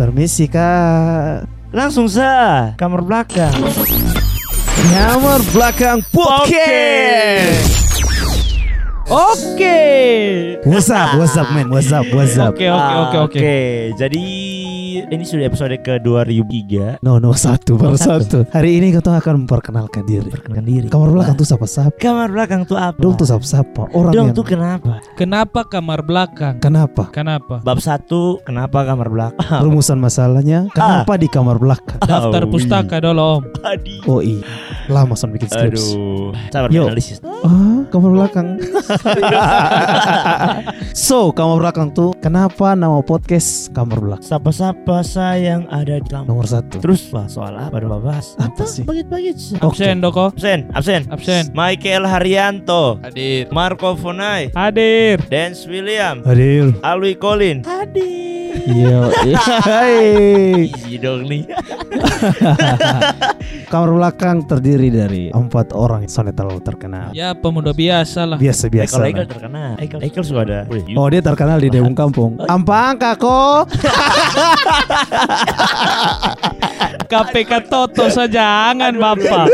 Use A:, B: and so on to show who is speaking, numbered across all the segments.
A: Permisi kak.
B: Langsung sa kamar belakang.
A: Kamar belakang podcast.
C: Oke.
A: What's up, what's up man, what's up, what's up.
C: Oke, oke, oke,
B: Ah,
C: oke.
B: Jadi ini sudah episode ke 2003.
A: No, no, satu, baru
B: Oh, satu.
A: satu. Hari ini kita akan memperkenalkan diri.
B: Perkenalkan diri.
A: Kamar belakang tuh siapa-siapa?
B: Kamar belakang tuh apa?
A: Dong tuh siapa-siapa? Orang
B: Dong
A: yang
B: tuh kenapa?
C: Kenapa kamar belakang?
A: Kenapa?
C: Kenapa?
B: Bab satu kenapa kamar belakang?
A: Rumusan masalahnya Kenapa di kamar belakang?
C: Daftar
B: Awi.
C: pustaka dulu om.
B: Adi.
A: Oh iya Lama son bikin skrips
B: Aduh. Sabar
A: Yo.
B: analisis.
A: Ah, kamar belakang. so, kamar belakang tuh kenapa nama podcast kamar belakang?
B: Siapa-siapa sayang ada di kamar.
A: Nomor satu.
B: Terus wah, soal apa dong bahas?
A: Apa sih?
B: Bagit-bagit.
A: Oke.
C: Absen doko.
B: Absen, absen.
C: Absen.
B: Michael Haryanto,
C: Hadir.
B: Marco Funai,
C: Hadir.
B: Dance William,
A: Hadir.
B: Alwi Colin. Hadir.
A: Iya. Hai.
B: Easy dong nih.
A: kamar belakang terdiri dari empat orang terlalu terkenal.
C: Ya pemuda biasa lah.
A: Biasa-biasa.
B: Kalau
A: lah.
B: Ekel terkenal. Ekel, Ekel suka ada.
A: Oh dia terkenal di Dewung Kampung. Ampang kak
C: KPK Toto saja jangan bapak.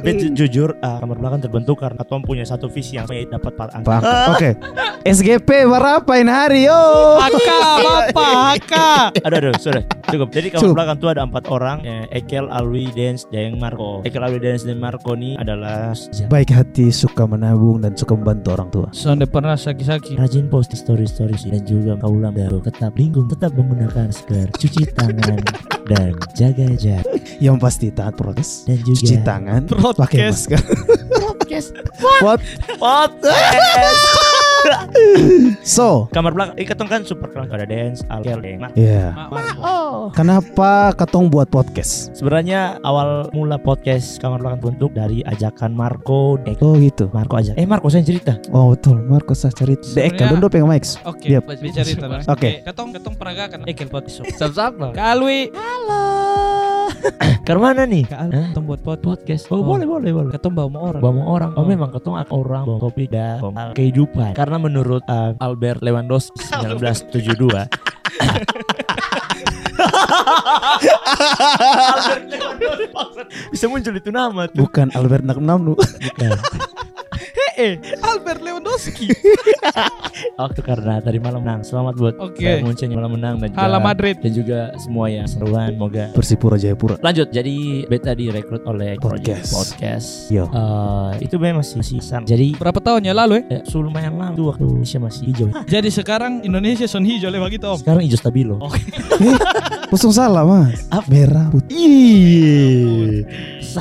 B: Bet jujur ah, kamar belakang terbentuk karena Tom punya satu visi yang saya dapat Pak
A: Ampang. Oke. SGP berapain hari yo?
C: Haka bapak haka.
B: Aduh, aduh, sudah cukup. Jadi kamar
A: Cukup.
B: belakang tuh ada empat orang. Eh, Ekel, Alwi, Dance, dan Marco. Ekel, Alwi, Dance, dan Marco ini adalah
A: Baik hati, suka menabung dan suka membantu orang tua.
C: Sonde pernah saki-saki.
B: rajin post story story dan juga kaulah dan tetap lingkung, tetap menggunakan masker, cuci tangan dan jaga jarak
A: Yang pasti taat prokes.
B: dan juga
A: Cuci tangan, pakai masker.
B: podcast.
A: What?
B: Podcast.
A: So,
B: kamar belakang, eh ketong kan super keren ada dance, alkel,
A: ya.
C: Ma- Marco.
B: Oh.
A: Kenapa katong buat podcast?
B: Sebenarnya awal mula podcast kamar belakang bentuk dari ajakan Marco, Dek.
A: Oh gitu.
B: Marco ajak. Eh Marco saya cerita.
A: Oh betul, Marco saya cerita. Dek, kan dulu pengen mic.
C: Oke,
A: Yep.
C: bicara itu lah.
A: Oke.
C: Ketong ketong peragakan. Ekel podcast.
B: Sama-sama.
C: Kalwi.
B: Ke mana nih? Hah?
C: Ketong buat podcast.
B: Podcast. Oh, boleh boleh boleh.
C: Ketong bawa orang.
B: Bawa orang. Oh,
C: Oh.
B: memang ketong akan orang bawa topik dan bawa kehidupan. Karena menurut uh, Albert Lewandowski 1972 Albert Lewandowski bisa muncul itu nama tuh.
A: Bukan Albert Naknam lu.
B: Bukan.
C: Eh, Albert Lewandowski.
B: Waktu karena tadi malam menang. Selamat buat
C: Oke.
B: Bayern Munchen yang malam menang dan juga
C: Hala Madrid.
B: dan juga semua yang seruan. Semoga
A: Persipura Jayapura.
B: Lanjut, jadi beta direkrut oleh
A: Podcast.
B: Podcast.
A: Yo.
B: Eh, itu memang masih masih. Jadi
C: Berapa tahun ya lalu ya?
B: eh, sudah lumayan lama tuh waktu Indonesia masih hijau.
C: Jadi sekarang Indonesia son hijau lewat gitu om.
B: Sekarang hijau stabilo.
A: Kosong salah mas. Merah putih.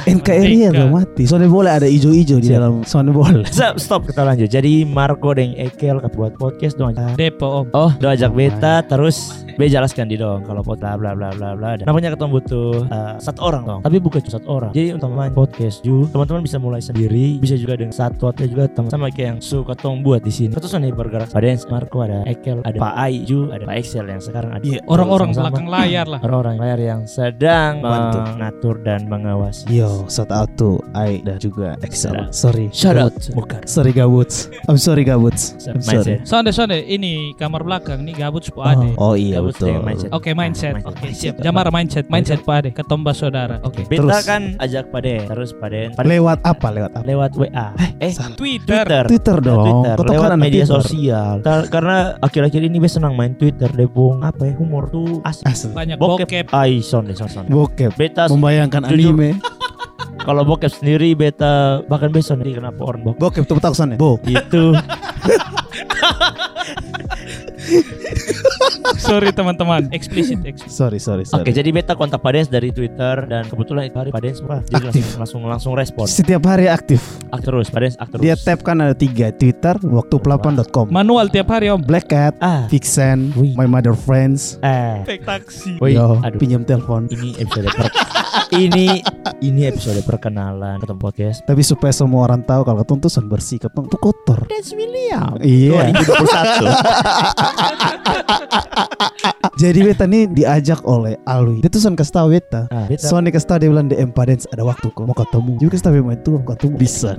B: Iya.
A: NKRI
C: Merdeka.
A: agak mati. Soalnya boleh ada ijo-ijo di dalam. Soalnya boleh.
B: Stop, stop kita lanjut. Jadi Marco dan Ekel kat buat podcast dong.
C: Depo om.
B: Oh, do ajak beta terus Be jelaskan di dong kalau pot bla bla bla bla bla. Dan Namanya ketemu butuh uh, satu orang dong. Tapi bukan cuma satu orang. Jadi untuk main podcast ju, teman-teman bisa mulai sendiri, bisa juga dengan satu atau juga teman sama kayak yang suka tong buat di sini. Terus nih bergerak. Ada yang Marco, ada Ekel, ada Pak Ai ju, ada Pak Excel yang sekarang ada.
C: Iya, orang-orang belakang layar lah.
B: Orang-orang layar yang sedang
A: Bantu.
B: mengatur dan mengawasi.
A: Yo, shout out to I dan juga Excel. Sorry.
B: Shout out.
A: Gabut.
B: Bukan.
A: Sorry gabuts. I'm sorry gabuts. I'm sorry.
B: Mindset.
C: Sonde sonde ini kamar belakang nih gabut sepo ade.
A: Oh, oh iya
B: Gabut
A: betul.
B: dengan mindset.
C: Oke mindset.
B: Mindset.
C: Oke siap. Jamar mindset. Mindset po ade. Ketomba saudara. Oke.
B: Beta
A: Terus.
B: kan ajak Pade, terus Pade Pade
A: Lewat apa? Lewat apa?
B: lewat WA. Eh,
A: salah.
C: Twitter.
B: Twitter.
A: Twitter dong.
B: Twitter, lewat media
A: Twitter.
B: sosial. Ta- karena akhir-akhir ini gue senang main Twitter deh, Bung. Apa ya, humor tuh asik.
A: Asli.
C: Banyak
B: Bokep.
C: bokep.
B: Son son, son.
A: Bokep.
B: Beta
A: Membayangkan
B: Jujur.
A: anime.
B: kalau bokep sendiri beta bahkan besok nih kenapa orang bokep
A: Bokep tuh tahu sana. Bo.
B: itu
C: Sorry teman-teman. Eksplisit. eksplisit.
A: Sorry, sorry,
B: Oke,
A: sorry.
B: jadi beta kontak Padens dari Twitter dan kebetulan itu hari Padens jadi
A: Aktif.
B: langsung, langsung langsung respon.
A: Setiap hari aktif.
B: Ak terus, Padens ak terus.
A: Dia tab kan ada tiga Twitter, waktu pelapan.com,
C: Manual tiap hari om.
A: Black Cat,
B: ah,
A: Vixen,
B: Wih.
A: My Mother Friends.
B: eh.
C: Fake taksi.
B: Woi,
A: Yo,
B: aduh.
A: pinjam telepon.
B: Ini episode ini ini episode perkenalan ketemu podcast.
A: Tapi supaya semua orang tahu kalau ketong tuh bersih, ketong tuh kotor.
B: Dance William.
A: Iya.
B: 2021.
A: Jadi beta nih diajak oleh Alwi. Dia tuh son kasih tahu beta.
B: Ah, beta
A: Soalnya kasih tahu dia bilang DM Padens ada waktu kok mau ketemu. Juga kasih tahu itu mau ketemu bisa.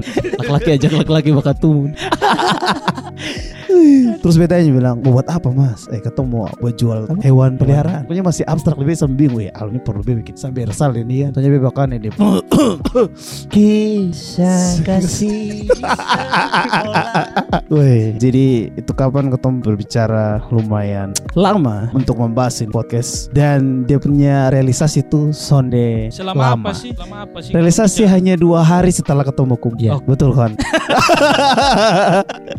A: Laki-laki ajak laki-laki mau ketemu. Terus betanya bilang mau buat apa mas? Eh ketemu mau buat jual hewan peliharaan. Pokoknya masih abstrak lebih sambil bingung ya. Al ini perlu lebih bikin sambil resal ini ya. Tanya bebek kan ini.
B: Kisah kasih.
A: Woi, jadi itu kapan ketemu berbicara lumayan lama untuk membahas ini podcast dan dia punya realisasi itu sonde
C: Selama
A: lama.
C: apa sih? Selama apa sih?
A: Realisasi hanya dua hari setelah ketemu kum.
B: Iya.
A: betul kan?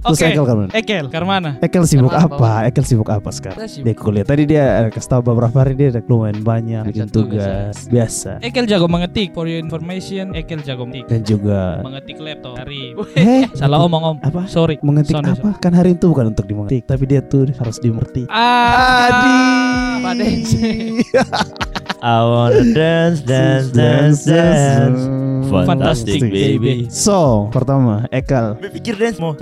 A: Terus
C: Oke.
A: Ekel kan?
C: Ekel, ke mana?
A: Ekel sibuk
D: Karena
A: apa? Ekel sibuk apa sekarang? Dia kuliah. Tadi dia eh, kasih tahu beberapa hari dia ada lumayan banyak bikin
D: Bikin tugas,
A: tugas biasa
C: Ekel jago mengetik. For your information, Ekel jago mengetik.
A: dan juga
C: Mengetik laptop dari
A: eh
C: Salah omong om.
A: Apa?
C: Sorry.
A: mengetik
C: Sorry,
A: apa? Kan hari itu bukan untuk dimengetik, tapi dia tuh harus dimengerti.
C: Ah,
D: Apa dance?
B: I wanna dance, dance, dance, dance. Fantastic, baby.
A: So, pertama, Ekal.
B: Berpikir dance mau.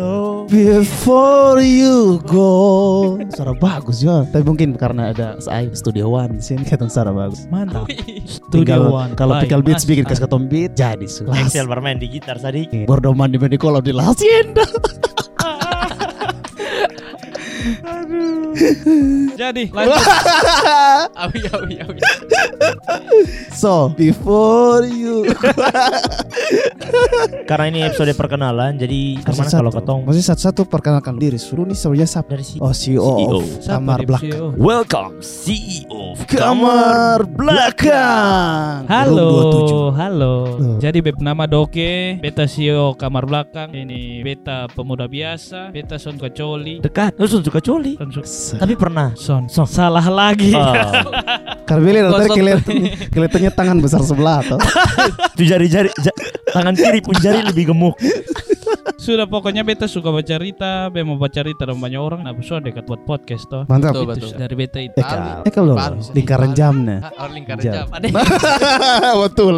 A: Before you go. Suara bagus ya. Tapi mungkin karena ada saya Studio One di sini kata suara bagus.
C: Mantap.
A: Tinggal
C: Studio One.
A: kalau tinggal beats
C: Mas.
A: bikin kasih ketom beat jadi su.
B: Excel bermain di gitar tadi.
A: Bordoman di mandi kolam di La Hacienda.
C: Jadi lanjut.
D: Awi awi awi.
A: So, before you
B: Karena ini episode perkenalan, jadi ke
A: mana
B: kalau ketong
A: Maksudnya satu-satu perkenalkan diri. Suruh nih sebenarnya siapa?
B: dari si
A: Oh, CEO,
B: CEO.
A: of kamar belakang.
C: CEO?
B: Welcome CEO of
A: Kamar belakang.
C: Halo,
A: Room 27.
C: halo.
A: Loh.
C: Jadi beb nama Doke, beta CEO kamar belakang. Ini beta pemuda biasa, beta son kecoli.
B: dekat. Lu suka coli.
C: Son
B: Tapi pernah.
C: son.
B: Son.
C: Salah lagi.
B: Oh,
A: kelihatan kelihatannya tangan besar sebelah atau
B: itu jari-jari ja- tangan kiri pun jari lebih gemuk.
C: Sudah pokoknya beta suka baca cerita, beta mau baca cerita dan banyak orang. Nah, so dekat buat podcast toh.
A: mantap.
D: Betul,
C: Itu
D: betul.
C: dari beta itu.
A: Ekal dulu.
D: Alwi.
A: Lingkaran jamnya.
D: Oh lingkaran
A: Jam.
D: jam.
A: Betul.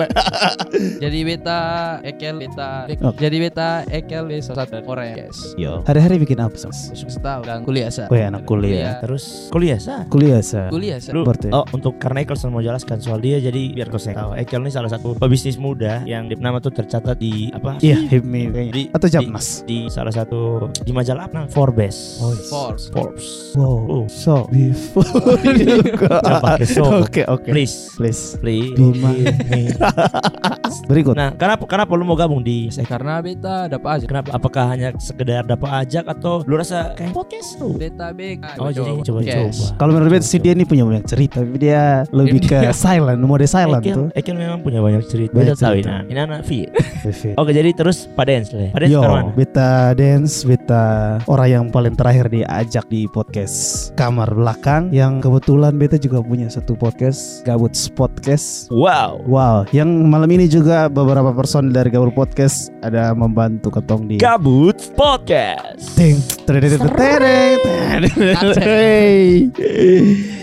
D: Jadi beta Ekel beta. Jadi beta Ekel beta salah satu orang guys.
A: Yo. Hari-hari bikin apa, Sas?
D: Suka tahu dan kuliah sa.
A: Oh ya, anak kuliah.
B: Terus kuliah sah.
A: Kuliah, Sa.
D: Kuliah sa.
B: Lu,
A: Berarti.
B: oh untuk karena Ekel mau jelaskan soal dia jadi biar kau tahu Ekel ini salah satu pebisnis muda yang di nama tuh tercatat di apa
A: Iya, kayaknya.
B: Di-
A: Atau
B: di-
A: Japnas.
B: di salah satu di majalah apa Forbes
A: Oh,
D: Force.
B: Forbes
A: Wow.
B: Oh.
A: So, before you go.
B: Jangan pakai so.
A: Oke, oke.
B: please
A: Please.
B: please
A: Bima. Berikut.
B: nah kenapa kenapa lu mau gabung di
D: Karena beta dapat aja.
B: Kenapa? Apakah hanya sekedar dapat ajak atau lu rasa kayak podcast lu?
D: Beta big.
B: Oh jadi coba-coba.
A: Kalau menurut beta sih dia ini punya banyak cerita, tapi dia lebih ke
D: Dia-
A: silent, mode silent
B: Ekel,
A: tuh.
B: Ekel memang punya banyak cerita.
A: Banyak
B: Beta tahu ini. Ini anak fit.
A: Vivi.
B: Oke jadi terus Pak Dens lah.
A: Yo,
B: sekarang mana?
A: Beta dance, beta orang yang paling terakhir diajak di podcast kamar belakang. Yang kebetulan beta juga punya satu podcast, Gabut Podcast.
B: Wow.
A: Wow, yang malam ini juga beberapa person dari Gabut Podcast ada membantu ketong di
B: Gabut Podcast.
A: Ting.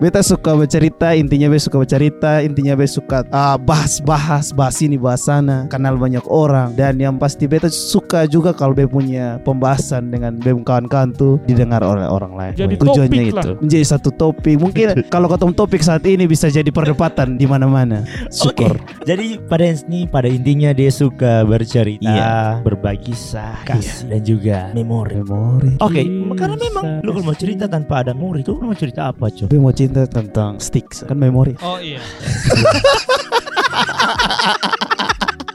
A: Beta suka bercerita, intinya beta suka bercerita, intinya beta suka ah, bahas-bahas, bahas ini bahas sana, kenal banyak orang dan yang pasti beta suka juga kalau beta punya pembahasan dengan beta kawan-kawan tuh didengar oleh orang lain.
C: Jadi
A: Tujuannya
C: topik lah.
A: itu menjadi satu topik. Mungkin kalau ketemu topik saat ini bisa jadi perdebatan di mana-mana. Syukur.
B: Jadi Pak Dens nih pada intinya dia suka bercerita,
A: Iya.
B: berbagi kisah, kasih dan juga memori.
A: Memori.
B: Oke,
C: Kisah,
B: karena memang lu kalau mau cerita tanpa ada memori tuh lu mau cerita apa cuy?
A: Tapi mau cinta tentang sticks kan memori.
C: Oh iya.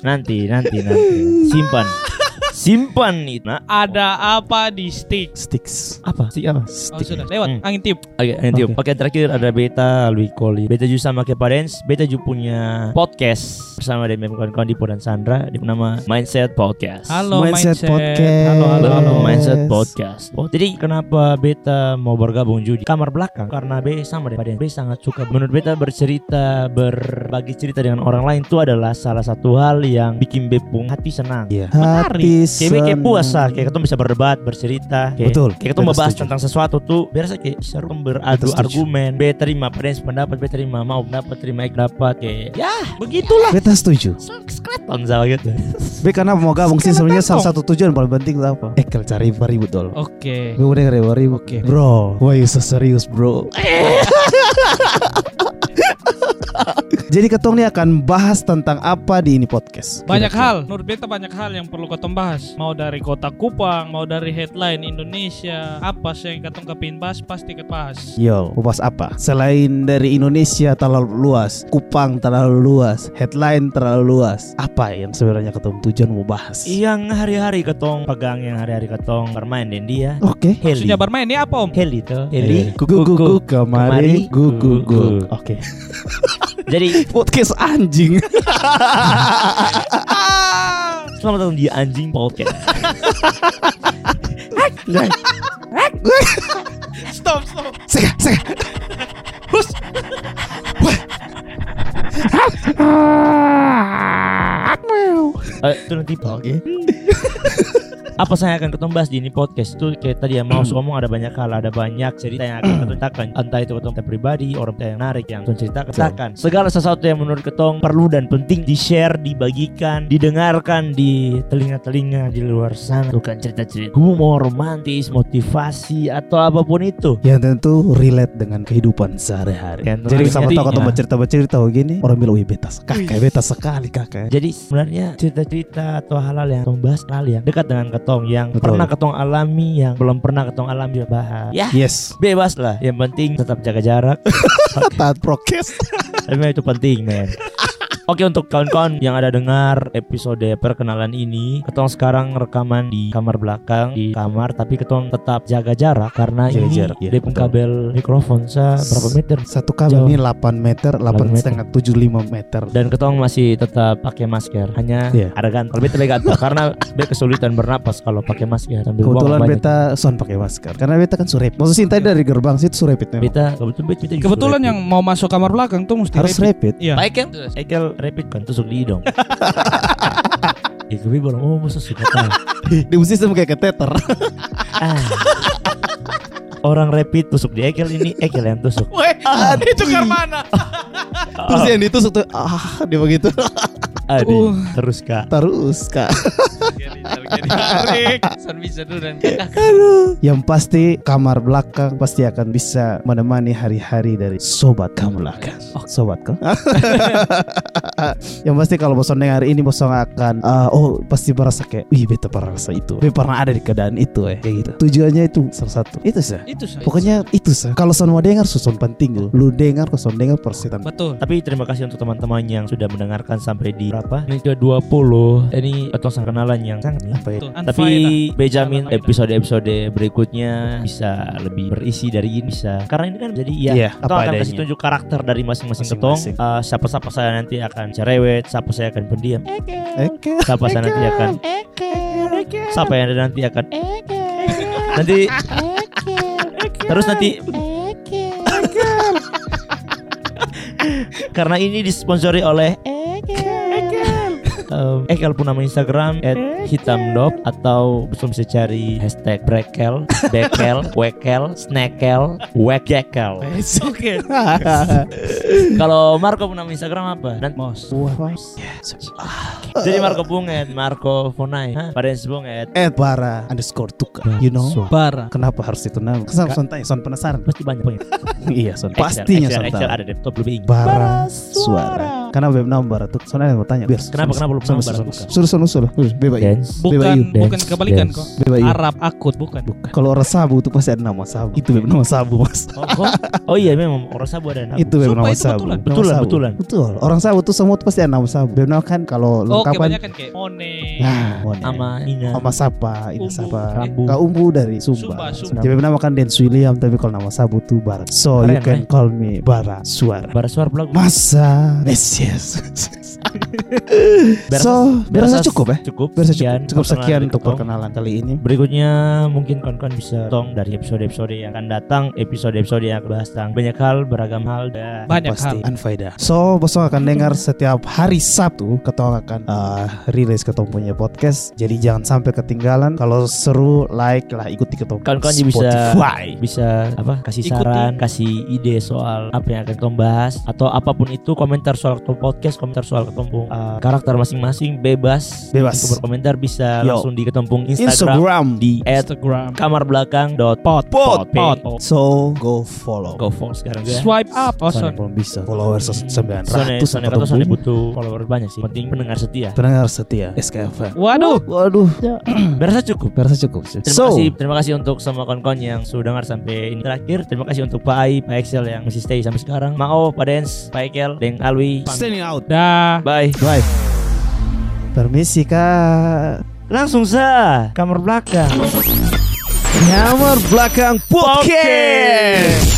B: Nanti, nanti, nanti. Simpan. Simpan itu. Nah,
C: Ada apa di stick?
A: Sticks.
B: apa sih apa?
C: Oh
A: Stick.
C: sudah lewat
B: Hmm.
C: angin tiup.
B: Oke, nanti
A: Oke.
B: Oke, terakhir ada Beta, Lui Koli. Beta juga sama kayak Parents. Beta juga punya podcast bersama dengan kawan-kawan Dipo dan Sandra di nama Mindset Podcast.
C: Halo
A: Mindset
C: mindset.
A: Podcast.
C: Halo halo halo.
B: Mindset Podcast. Oh, jadi kenapa Beta mau bergabung juga di kamar belakang? Karena B sama daripada B sangat suka. Menurut Beta bercerita, berbagi cerita dengan orang lain itu adalah salah satu hal yang bikin B pung hati senang.
A: Iya.
C: Menarik.
A: Hati
B: Kayak B kayak
A: senang.
B: puas lah, kayak kita bisa berdebat, bercerita. Kayak,
A: Betul.
B: Kayak kita
A: setuju.
B: tentang sesuatu tuh biasa kayak seru beradu argumen. B terima pada pendapat, B terima mau pendapat, terima ik dapat kayak ya begitulah.
A: Beta setuju.
B: Skeleton sama gitu.
A: Be karena mau gabung sih sebenarnya salah satu tujuan paling penting itu apa? Ekel cari ribut dulu.
C: Oke.
A: Be udah cari ribut.
C: Oke.
A: Bro, why you so serious bro? Jadi ketong ini akan bahas tentang apa di ini podcast?
C: Banyak
A: Kira-kira.
C: hal, menurut beta banyak hal yang perlu ketong bahas. Mau dari kota Kupang, mau dari headline Indonesia, apa sih yang ketong kepin bahas pasti kita bahas.
A: Yo, bahas apa? Selain dari Indonesia terlalu luas, Kupang terlalu luas, headline terlalu luas. Apa yang sebenarnya ketemu tujuan mau bahas?
B: Yang hari-hari ketong pegang yang hari-hari ketong bermain dan dia
A: Oke.
B: Heli.
C: Maksudnya bermain ini apa om?
B: Heli tuh. Heli.
A: Gugu gugu kemari, gugu gugu. Oke.
B: Jadi
A: Podcast anjing.
B: selamat datang di anjing podcast.
C: Stop, stop.
A: Sega, sega. Hus.
B: Eh, itu nanti
A: Oke.
B: Apa saya akan ketemu bahas di ini podcast? Itu kayak tadi yang mau ngomong ada banyak hal ada banyak cerita yang akan ketemu ceritakan. Entah itu ketemu pribadi orang yang menarik yang ketemu ceritakan. Ceritakan segala sesuatu yang menurut ketong perlu dan penting di share dibagikan didengarkan di telinga-telinga di luar sana. Bukan cerita-cerita humor romantis motivasi atau apa pun itu.
A: Yang tentu relate dengan kehidupan sehari-hari. Jadi
B: jadi-
A: sama tahu kalau
B: ya.
A: bercerita-bercerita begini, orang bilang, wih beta kakak, beta sekali kakak.
B: Jadi sebenarnya cerita-cerita atau hal-hal yang ketong bahas hal yang dekat dengan ketong yang
A: Betul.
B: pernah ketong alami yang belum pernah ketong alami bahas ya
A: Yes.
B: bebas lah yang penting tetap jaga jarak
A: Taat prokes.
B: tapi memang itu penting men Oke untuk kawan-kawan yang ada dengar episode perkenalan ini Ketong sekarang rekaman di kamar belakang Di kamar tapi ketong tetap jaga jarak Karena
A: Jaga
B: ini
A: jarak, ya,
B: dia
A: betul.
B: kabel mikrofon sa berapa meter
A: Satu kabel
B: Jauh.
A: ini 8 meter, 8
B: meter.
A: setengah, 75 meter.
B: dan ketong masih tetap pakai masker hanya
A: Iya.
B: ada beta be gantal karena be kesulitan bernapas kalau pakai masker sambil
A: Kebetulan beta son pakai masker karena beta kan surep. Maksudnya tadi dari gerbang situ surepit memang.
B: beta kebetulan beta,
C: yang mau masuk kamar belakang tuh mesti
A: harus
C: rapid.
A: rapid.
C: Iya.
B: baik kan Ekel rapid kan tusuk di hidung Iku bilang oh masa suka tahu
A: Di sistem kayak keteter.
B: ah. Orang rapid tusuk di Ekel ini Ekel yang tusuk
C: Weh, itu mana?
A: Terus yang ditusuk tuh ah dia begitu.
B: Aduh terus kak
A: Terus kak.
C: Tarik.
D: San bisa dulu dan kakak.
A: Yang pasti kamar belakang pasti akan bisa menemani hari-hari dari sobat kamu belakang. Oh, sobat kau. yang pasti kalau bosan dengar ini bosan akan ah, oh pasti merasa kayak wih beta pernah rasa itu. Beta pernah ada di keadaan itu eh kayak gitu. Tujuannya itu salah satu. Itu sih.
C: Itu sah.
A: Pokoknya itu sih. Kalau son mau dengar susun penting lu. Lu dengar kau son dengar persetan.
C: Betul.
B: Tapi terima kasih untuk teman-teman yang sudah mendengarkan sampai di berapa? Ini ke 20 Ini atau kenalan yang sangat nih
A: Apa ya?
C: Betul.
B: Tapi. Benjamin episode-episode berikutnya bisa lebih berisi dari ini bisa. Karena ini kan jadi ya
A: Iya,
B: kita
A: apa
B: akan
A: adanya.
B: kasih tunjuk karakter dari masing-masing ketong. Eh, siapa-siapa saya nanti akan cerewet, siapa saya akan pendiam,
A: Oke.
B: siapa saya nanti akan siapa yang nanti akan nanti terus nanti karena ini disponsori oleh Um, Ekel pun nama Instagram at hitamdop atau bisa bisa cari hashtag brekel, bekel, wekel, snakel, wekekel.
C: Oke.
B: Kalau Marco pun nama Instagram apa? Dan
C: Mos.
B: jadi Marco pun at Marco Fonai. Instagram at
A: Ed bara underscore tuka. You know.
C: Bara.
A: Kenapa harus itu nama? Kesal son tanya, son penasaran.
B: pasti banyak banyak.
A: iya, son.
B: Excel,
A: Pastinya tahu.
B: ada di laptop lebih ingat.
A: Bara suara. Kenapa beb nama bara tuh? Soalnya mau tanya. Biar.
B: Kenapa- kenapa nama bara
A: suruh? Suruh, suruh, suruh. Suruh, Beba iya.
B: Dance.
A: Beba
C: Bukan
A: iya.
C: bukan kebalikan kok.
A: Beba iya.
C: Arab akut bukan.
A: Bukan. Kalau orang sabu tuh pasti ada nama sabu. Itu beb nama sabu mas.
B: Oh, oh, iya memang orang sabu ada nama.
A: Itu
C: Sumpah,
A: nama sabu.
C: betulan.
B: Betulan.
A: Betul. Orang sabu tuh semua tuh pasti ada nama sabu. Beb nama kan kalau
C: Oh,
A: lengkapan.
C: kebanyakan kayak Mone.
A: Nah, Mone.
B: Sama Nina.
A: Sama Sapa, ini
C: Umbu.
A: Sapa.
B: Rambu.
A: Kak Umbu dari
C: Sumba,
A: Sumba.
C: Sumba.
A: Jadi nama kan Dance William tapi kalau nama sabu tuh Bara. So you
B: Keren,
A: can
B: eh.
A: call me Bara Suara.
B: Bara suara belakang.
A: Masa Yes yes
B: Berasa-
A: So Berasa
B: berasa
A: cukup ya
B: Cukup.
A: Berasa
B: Sekian
A: cukup, sekian untuk perkenalan kali ini.
B: Berikutnya mungkin kawan-kawan bisa tong dari episode-episode yang akan datang, episode-episode yang akan bahas tentang banyak hal, beragam hal dan
C: Banyak
A: Pasti.
C: hal.
A: unfaedah So bosong akan dengar setiap hari Sabtu Ketong akan uh, rilis Ketong punya podcast. Jadi jangan sampai ketinggalan. Kalau seru like lah ikuti Ketong
B: kawan-kawan juga bisa bisa apa kasih
C: Ikuti.
B: saran, kasih ide soal apa yang akan kita bahas. Atau apa pun itu komentar soal podcast, komentar soal ketempung uh, karakter masing-masing bebas.
A: Bebas.
B: Untuk berkomentar bisa
A: Yo.
B: langsung di ketempung Instagram,
A: Instagram
B: di
C: Instagram.
B: @kamarbelakang.pot
C: Pot, pot.
A: So go follow.
B: Go follow sekarang juga.
C: Swipe up. Oh, sorry.
A: Belum bisa followers sembilan
B: Soalnya,
A: ratus
B: soalnya kata butuh follower banyak sih. Penting pendengar setia.
A: Pendengar setia SKFM.
C: Waduh.
A: Waduh,
B: Berasa cukup.
A: berasa cukup sih.
B: Terima
A: So,
B: kasih, terima kasih untuk semua kawan-kawan yang sudah dengar sampai ini terakhir. Terima kasih untuk Pak Ai, Pak Excel yang masih stay sampai sekarang. Mao, Pak Dens, Pak Ekel, Deng Alwi.
A: standing out.
C: Dah.
B: Bye.
A: Bye. Permisi kak.
B: Langsung sa kamar belakang.
A: Kamar belakang podcast.